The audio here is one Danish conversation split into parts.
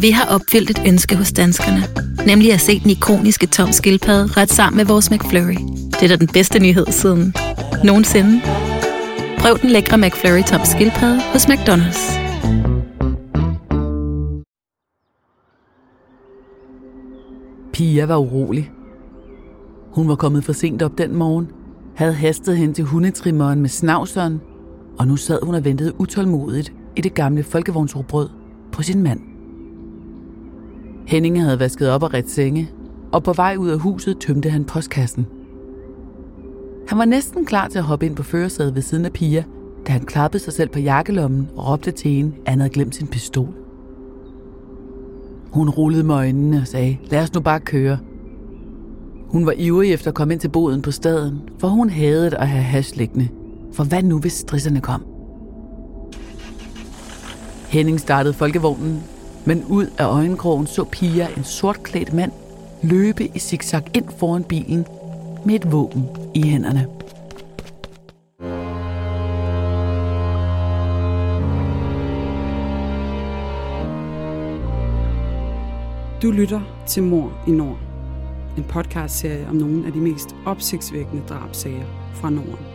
Vi har opfyldt et ønske hos danskerne. Nemlig at se den ikoniske tom skildpadde ret sammen med vores McFlurry. Det er da den bedste nyhed siden nogensinde. Prøv den lækre McFlurry tom skildpadde hos McDonald's. Pia var urolig. Hun var kommet for sent op den morgen, havde hastet hen til hundetrimmeren med snavseren, og nu sad hun og ventede utålmodigt i det gamle folkevognsrobrød på sin mand. Henning havde vasket op og ret senge, og på vej ud af huset tømte han postkassen. Han var næsten klar til at hoppe ind på førersædet ved siden af Pia, da han klappede sig selv på jakkelommen og råbte til hende, at han havde glemt sin pistol. Hun rullede med øjnene og sagde, lad os nu bare køre. Hun var ivrig efter at komme ind til boden på staden, for hun havde at have hash liggende. For hvad nu, hvis strisserne kom? Henning startede folkevognen, men ud af øjenkrogen så Pia en sortklædt mand løbe i zigzag ind foran bilen med et våben i hænderne. Du lytter til Mor i Nord. En podcastserie om nogle af de mest opsigtsvækkende drabsager fra Norden.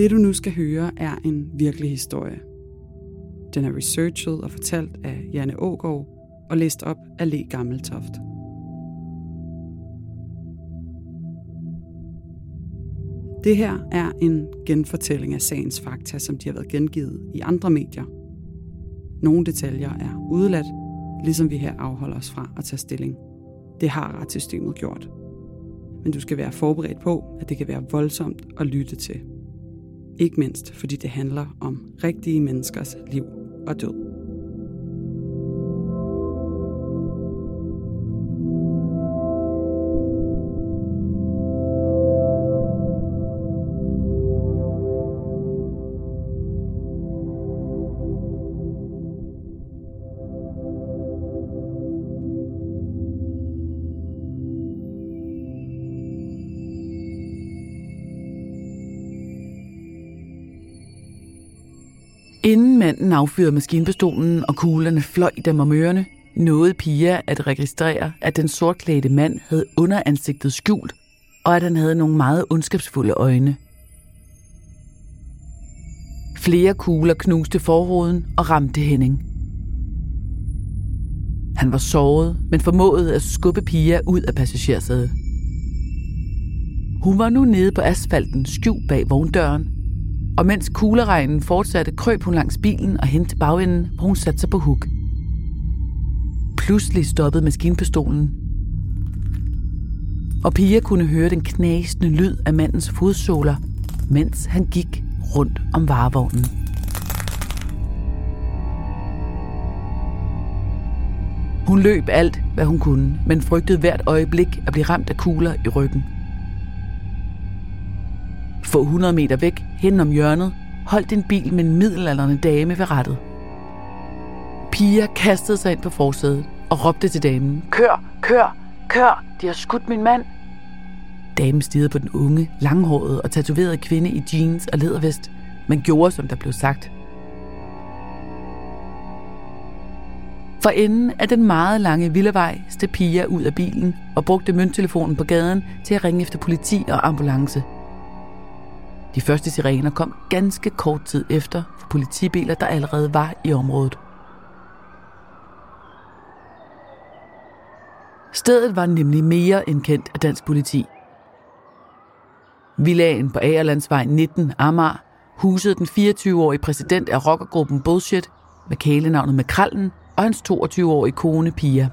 Det du nu skal høre er en virkelig historie. Den er researchet og fortalt af Janne Ågaard og læst op af Le Gammeltoft. Det her er en genfortælling af sagens fakta, som de har været gengivet i andre medier. Nogle detaljer er udeladt, ligesom vi her afholder os fra at tage stilling. Det har retssystemet gjort. Men du skal være forberedt på, at det kan være voldsomt at lytte til. Ikke mindst fordi det handler om rigtige menneskers liv og død. Inden manden affyrede maskinpistolen og kuglerne fløj dem om ørerne, nåede Pia at registrere, at den sortklædte mand havde underansigtet skjult, og at han havde nogle meget ondskabsfulde øjne. Flere kugler knuste forruden og ramte Henning. Han var såret, men formåede at skubbe Pia ud af passagersædet. Hun var nu nede på asfalten, skjult bag vogndøren, og mens kugleregnen fortsatte, krøb hun langs bilen og hen til bagenden, hvor hun satte sig på huk. Pludselig stoppede maskinpistolen, og Pia kunne høre den knasende lyd af mandens fodsåler, mens han gik rundt om varevognen. Hun løb alt, hvad hun kunne, men frygtede hvert øjeblik at blive ramt af kugler i ryggen. Få 100 meter væk, hen om hjørnet, holdt en bil med en middelalderne dame ved rettet. Pia kastede sig ind på forsædet og råbte til damen. Kør, kør, kør, de har skudt min mand. Damen stirrede på den unge, langhårede og tatoverede kvinde i jeans og lædervest, men gjorde, som der blev sagt. For enden af den meget lange villevej steg Pia ud af bilen og brugte mønttelefonen på gaden til at ringe efter politi og ambulance – de første sirener kom ganske kort tid efter for politibiler, der allerede var i området. Stedet var nemlig mere end kendt af dansk politi. Villagen på Agerlandsvej 19 Amager husede den 24-årige præsident af rockergruppen Bullshit med kælenavnet Makrallen og hans 22-årige kone Pia.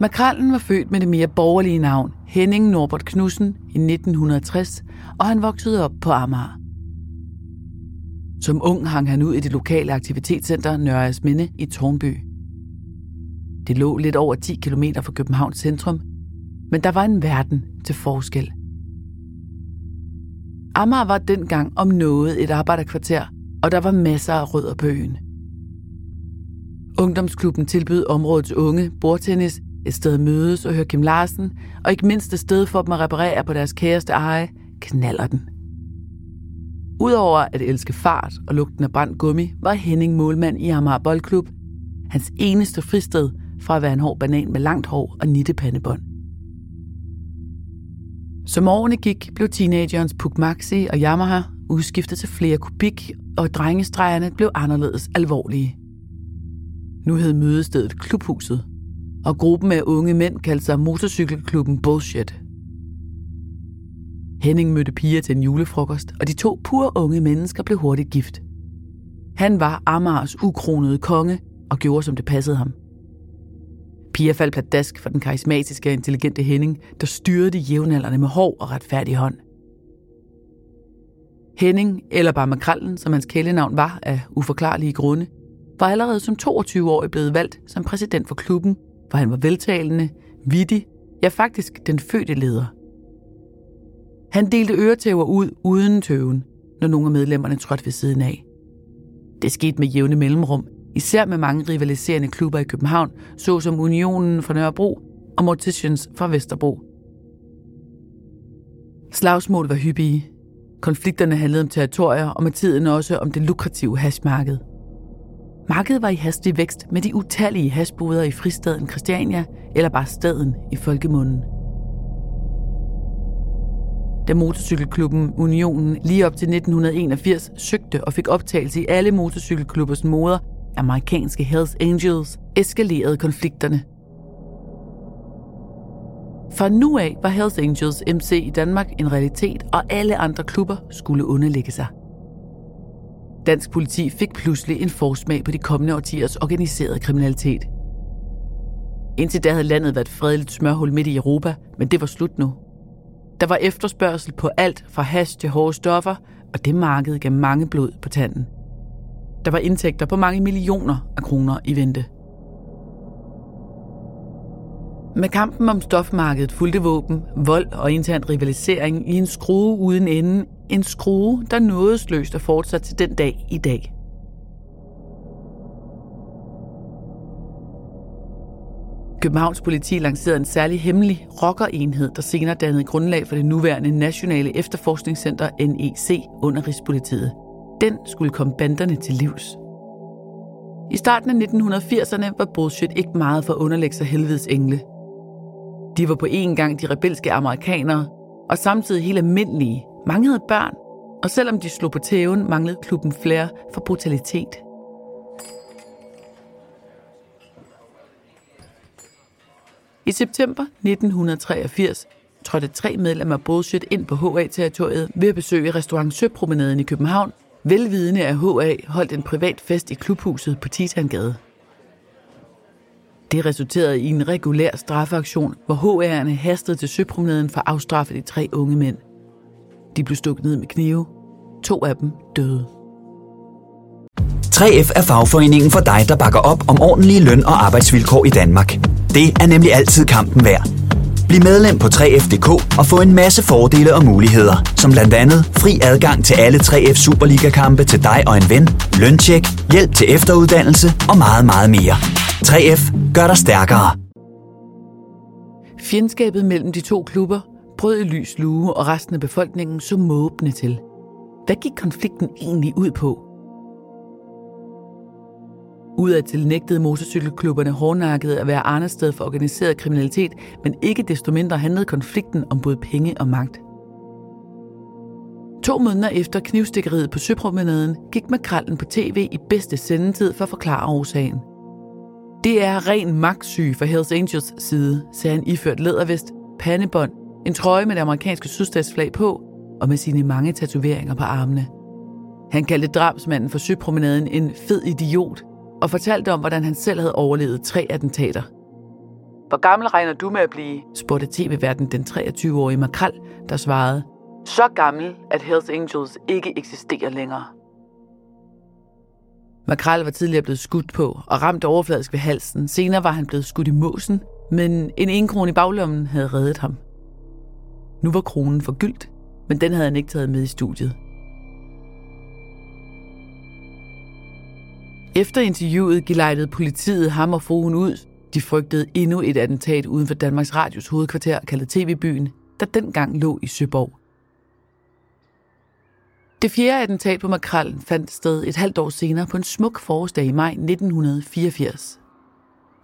Makrallen var født med det mere borgerlige navn Henning Norbert Knudsen i 1960, og han voksede op på Amager. Som ung hang han ud i det lokale aktivitetscenter Nørres Minde i Tornby. Det lå lidt over 10 km fra Københavns centrum, men der var en verden til forskel. Amager var dengang om noget et arbejderkvarter, og der var masser af rødder på øen. Ungdomsklubben tilbød områdets unge bordtennis et sted at mødes og høre Kim Larsen, og ikke mindst et sted for dem at reparere på deres kæreste eje, knaller den. Udover at elske fart og lugten af brændt gummi, var Henning målmand i Amager Boldklub. Hans eneste fristed fra at være en hård banan med langt hår og nittepandebånd. Som årene gik, blev teenagerens Puk Maxi og Yamaha udskiftet til flere kubik, og drengestregerne blev anderledes alvorlige. Nu hed mødestedet Klubhuset, og gruppen af unge mænd kaldte sig Motorcykelklubben Bullshit. Henning mødte piger til en julefrokost, og de to pur unge mennesker blev hurtigt gift. Han var Amars ukronede konge og gjorde, som det passede ham. Pia faldt pladask for den karismatiske og intelligente Henning, der styrede de jævnaldrende med hård og retfærdig hånd. Henning, eller bare Makrallen, som hans kælenavn var af uforklarlige grunde, var allerede som 22-årig blevet valgt som præsident for klubben, hvor han var veltalende, vittig, ja faktisk den fødte leder. Han delte øretæver ud uden tøven, når nogle af medlemmerne trådte ved siden af. Det skete med jævne mellemrum, især med mange rivaliserende klubber i København, såsom Unionen fra Nørrebro og Morticians fra Vesterbro. Slagsmål var hyppige. Konflikterne handlede om territorier og med tiden også om det lukrative hashmarked. Markedet var i hastig vækst med de utallige hashboder i fristaden Christiania, eller bare staden i folkemunden. Da motorcykelklubben Unionen lige op til 1981 søgte og fik optagelse i alle motorcykelklubbers moder, amerikanske Hells Angels, eskalerede konflikterne. Fra nu af var Hells Angels MC i Danmark en realitet, og alle andre klubber skulle underlægge sig. Dansk politi fik pludselig en forsmag på de kommende årtiers organiserede kriminalitet. Indtil da havde landet været et fredeligt smørhul midt i Europa, men det var slut nu. Der var efterspørgsel på alt fra hash til hårde stoffer, og det marked gav mange blod på tanden. Der var indtægter på mange millioner af kroner i vente. Med kampen om stofmarkedet fulgte våben, vold og intern rivalisering i en skrue uden ende. En skrue, der nådesløst er fortsat til den dag i dag. Københavns politi lancerede en særlig hemmelig rockerenhed, der senere dannede grundlag for det nuværende Nationale Efterforskningscenter NEC under Rigspolitiet. Den skulle komme banderne til livs. I starten af 1980'erne var bullshit ikke meget for at underlægge sig helvedes engle. De var på en gang de rebelske amerikanere, og samtidig helt almindelige. Mange havde børn, og selvom de slog på tæven, manglede klubben flere for brutalitet. I september 1983 trådte tre medlemmer af Bullshit ind på HA-territoriet ved at besøge restaurant Søpromenaden i København, velvidende af HA holdt en privat fest i klubhuset på Titangade. Det resulterede i en regulær straffeaktion, hvor HR'erne hastede til Søpromenaden for at afstraffe de tre unge mænd. De blev stukket ned med knive. To af dem døde. 3F er fagforeningen for dig, der bakker op om ordentlige løn- og arbejdsvilkår i Danmark. Det er nemlig altid kampen værd. Bliv medlem på 3F.dk og få en masse fordele og muligheder, som blandt andet fri adgang til alle 3F Superliga-kampe til dig og en ven, løntjek, hjælp til efteruddannelse og meget, meget mere. 3F gør dig stærkere. Fjendskabet mellem de to klubber brød i lys lue, og resten af befolkningen så måbne til. Hvad gik konflikten egentlig ud på? Udadtil nægtede motorcykelklubberne hårdnakket at være arnested for organiseret kriminalitet, men ikke desto mindre handlede konflikten om både penge og magt. To måneder efter knivstikkeriet på Søpromenaden gik makrallen på tv i bedste sendetid for at forklare årsagen. Det er ren magtsyge fra Hells Angels side, sagde han iført lædervest, pandebånd, en trøje med det amerikanske sydstatsflag på og med sine mange tatoveringer på armene. Han kaldte drabsmanden for Søpromenaden en fed idiot, og fortalte om, hvordan han selv havde overlevet tre attentater. Hvor gammel regner du med at blive? spurgte tv-verden den 23-årige Makral, der svarede, så gammel, at Hells Angels ikke eksisterer længere. Makral var tidligere blevet skudt på og ramt overfladisk ved halsen. Senere var han blevet skudt i måsen, men en enkrone i baglommen havde reddet ham. Nu var kronen forgyldt, men den havde han ikke taget med i studiet. Efter interviewet gelejtede politiet ham og fruen ud, De frygtede endnu et attentat uden for Danmarks Radios hovedkvarter, kaldet TV-byen, der dengang lå i Søborg. Det fjerde attentat på Makrallen fandt sted et halvt år senere på en smuk forårsdag i maj 1984.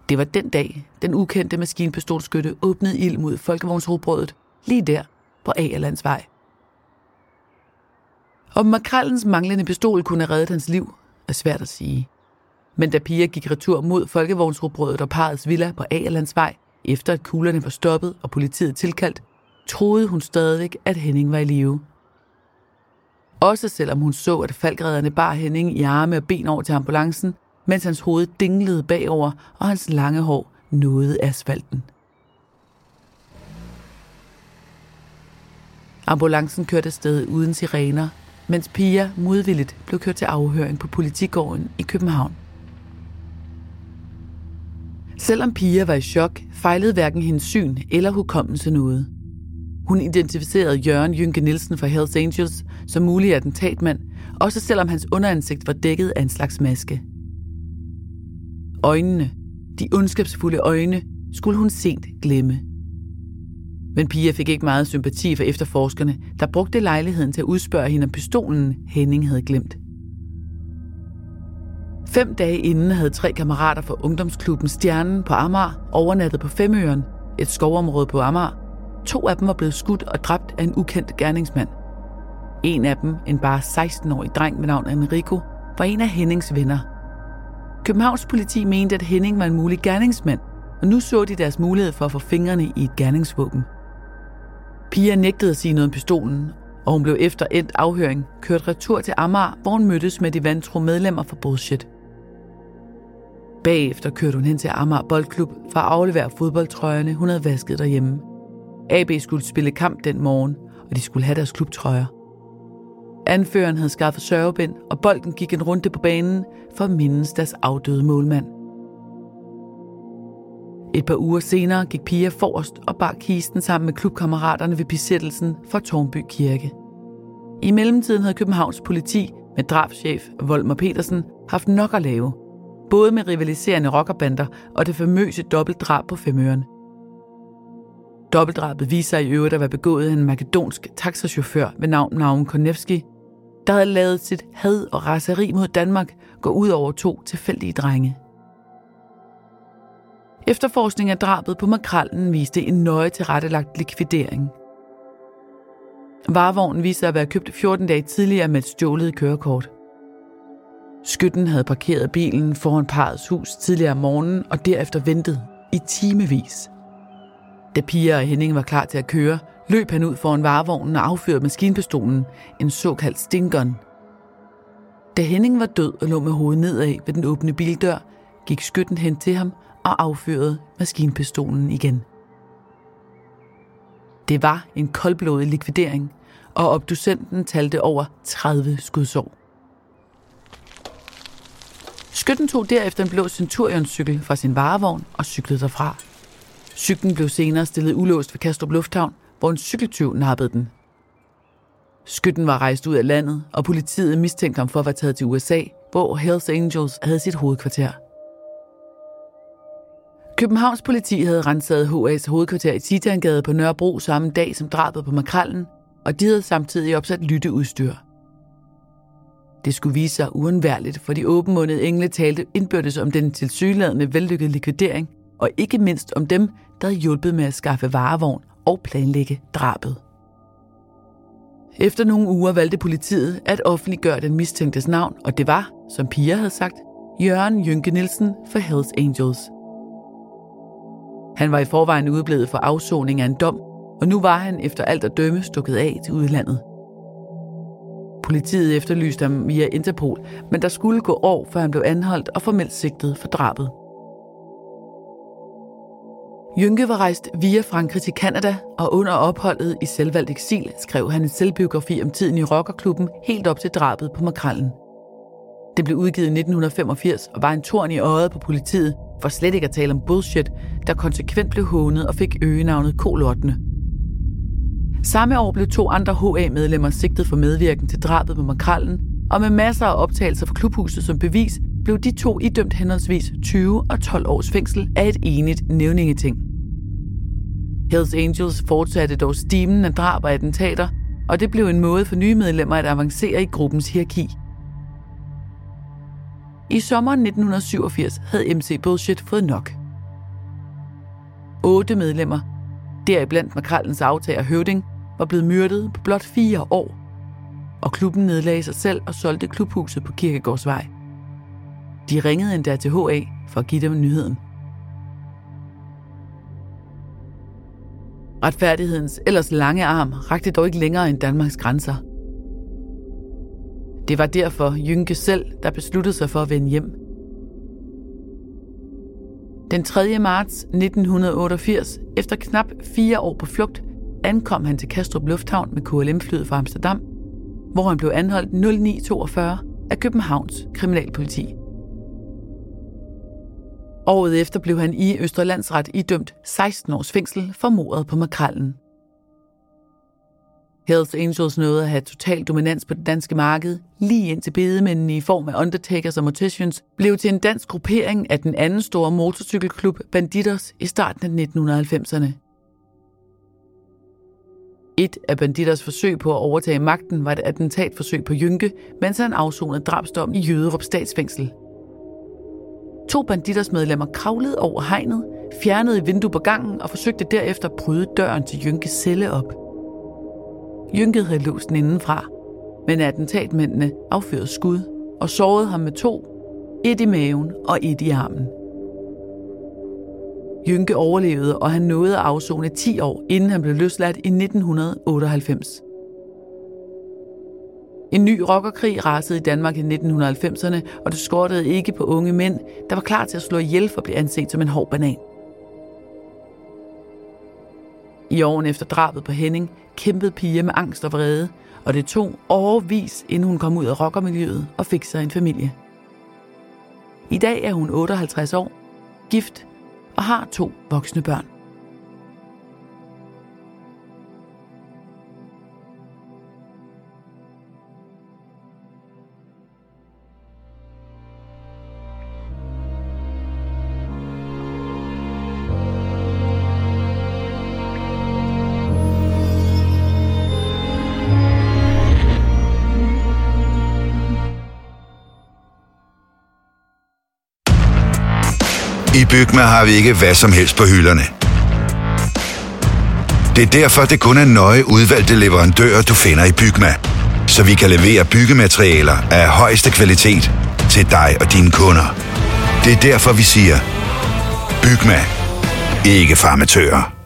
Det var den dag, den ukendte maskinpistolskytte åbnede ild mod Folkevognsrobrødet, lige der på Agerlandsvej. Om makrallens manglende pistol kunne have reddet hans liv, er svært at sige. Men da Pia gik retur mod folkevognsrubrødet og parets villa på Agerlandsvej, efter at kuglerne var stoppet og politiet tilkaldt, troede hun stadig, at Henning var i live. Også selvom hun så, at falkredderne bar Henning i arme og ben over til ambulancen, mens hans hoved dinglede bagover, og hans lange hår nåede asfalten. Ambulancen kørte afsted uden sirener, mens Pia modvilligt blev kørt til afhøring på politigården i København. Selvom Pia var i chok, fejlede hverken hendes syn eller hukommelse noget. Hun identificerede Jørgen Jynke Nielsen fra Hells Angels som mulig attentatmand, også selvom hans underansigt var dækket af en slags maske. Øjnene, de ondskabsfulde øjne, skulle hun sent glemme. Men Pia fik ikke meget sympati for efterforskerne, der brugte lejligheden til at udspørge hende om pistolen, Henning havde glemt. Fem dage inden havde tre kammerater fra ungdomsklubben Stjernen på Amager overnattet på Femøren, et skovområde på Amager. To af dem var blevet skudt og dræbt af en ukendt gerningsmand. En af dem, en bare 16-årig dreng med navn Enrico, var en af Hennings venner. Københavns politi mente, at Henning var en mulig gerningsmand, og nu så de deres mulighed for at få fingrene i et gerningsvåben. Pia nægtede at sige noget om pistolen, og hun blev efter endt afhøring kørt retur til Amager, hvor hun mødtes med de vantro medlemmer for bullshit. Bagefter kørte hun hen til Amager Boldklub for at aflevere fodboldtrøjerne, hun havde vasket derhjemme. AB skulle spille kamp den morgen, og de skulle have deres klubtrøjer. Anføreren havde skaffet sørgebind, og bolden gik en runde på banen for at mindes deres afdøde målmand. Et par uger senere gik Pia forrest og bar kisten sammen med klubkammeraterne ved besættelsen for Tornby Kirke. I mellemtiden havde Københavns politi med drabschef Volmer Petersen haft nok at lave, både med rivaliserende rockerbander og det famøse dobbeltdrab på Femøren. Dobbeltdrabet viser i øvrigt at være begået af en makedonsk taxachauffør ved navn Naum Konevski, der havde lavet sit had og raseri mod Danmark gå ud over to tilfældige drenge. Efterforskning af drabet på makrallen viste en nøje tilrettelagt likvidering. Varevognen viste at være købt 14 dage tidligere med et stjålet kørekort. Skytten havde parkeret bilen foran parets hus tidligere om morgenen og derefter ventet i timevis. Da Pia og Henning var klar til at køre, løb han ud foran varevognen og affyrede maskinpistolen, en såkaldt stinggun. Da Henning var død og lå med hovedet nedad ved den åbne bildør, gik skytten hen til ham og affyrede maskinpistolen igen. Det var en koldblodig likvidering, og obducenten talte over 30 skudsår. Skytten tog derefter en blå Centurion-cykel fra sin varevogn og cyklede derfra. Cyklen blev senere stillet ulåst ved Kastrup Lufthavn, hvor en cykeltyv nappede den. Skytten var rejst ud af landet, og politiet mistænkte ham for at være taget til USA, hvor Hells Angels havde sit hovedkvarter. Københavns politi havde renset HA's hovedkvarter i Titangade på Nørrebro samme dag som drabet på Makrallen, og de havde samtidig opsat lytteudstyr. Det skulle vise sig uundværligt, for de åbenmundede engle talte indbyrdes om den tilsyneladende vellykkede likvidering, og ikke mindst om dem, der havde hjulpet med at skaffe varevogn og planlægge drabet. Efter nogle uger valgte politiet at offentliggøre den mistænktes navn, og det var, som Pia havde sagt, Jørgen Jynke Nielsen for Hells Angels – han var i forvejen udeblevet for afsoning af en dom, og nu var han efter alt at dømme stukket af til udlandet. Politiet efterlyste ham via Interpol, men der skulle gå år, før han blev anholdt og formelt sigtet for drabet. Jynke var rejst via Frankrig til Kanada, og under opholdet i selvvalgt eksil skrev han en selvbiografi om tiden i rockerklubben helt op til drabet på Makrallen. Det blev udgivet i 1985 og var en torn i øjet på politiet, for slet ikke at tale om bullshit, der konsekvent blev hånet og fik øgenavnet Kolortene Samme år blev to andre HA-medlemmer sigtet for medvirken til drabet på Makrallen, og med masser af optagelser fra klubhuset som bevis, blev de to idømt henholdsvis 20 og 12 års fængsel af et enigt nævningeting. Hells Angels fortsatte dog stimen af drab og attentater, og det blev en måde for nye medlemmer at avancere i gruppens hierarki. I sommeren 1987 havde MC Bullshit fået nok. Otte medlemmer, deriblandt Makrallens aftager Høvding, var blevet myrdet på blot fire år, og klubben nedlagde sig selv og solgte klubhuset på Kirkegårdsvej. De ringede endda til HA for at give dem nyheden. Retfærdighedens ellers lange arm rakte dog ikke længere end Danmarks grænser. Det var derfor Jynke selv, der besluttede sig for at vende hjem. Den 3. marts 1988, efter knap fire år på flugt, ankom han til Kastrup Lufthavn med KLM-flyet fra Amsterdam, hvor han blev anholdt 0942 af Københavns kriminalpoliti. Året efter blev han i Østerlandsret idømt 16 års fængsel for mordet på makrallen. Hells Angels nåede at have total dominans på det danske marked, lige indtil bedemændene i form af Undertakers og Morticians blev til en dansk gruppering af den anden store motorcykelklub Banditers i starten af 1990'erne. Et af Banditers forsøg på at overtage magten var et attentatforsøg på Jynke, mens han afsonede drabsdom i Jøderup statsfængsel – To banditers medlemmer kravlede over hegnet, fjernede et vindue på gangen og forsøgte derefter at bryde døren til Jynkes celle op. Jynket havde låst den indenfra, men attentatmændene affyrede skud og sårede ham med to, et i maven og et i armen. Jynke overlevede, og han nåede at afzone 10 år, inden han blev løsladt i 1998. En ny rockerkrig rasede i Danmark i 1990'erne, og det skortede ikke på unge mænd, der var klar til at slå ihjel for at blive anset som en hård banan. I årene efter drabet på Henning kæmpede Pia med angst og vrede, og det tog overvis, inden hun kom ud af rockermiljøet og fik sig en familie. I dag er hun 58 år, gift og har to voksne børn. I Bygma har vi ikke hvad som helst på hylderne. Det er derfor, det kun er nøje udvalgte leverandører, du finder i Bygma. Så vi kan levere byggematerialer af højeste kvalitet til dig og dine kunder. Det er derfor, vi siger, Bygma. Ikke farmatører.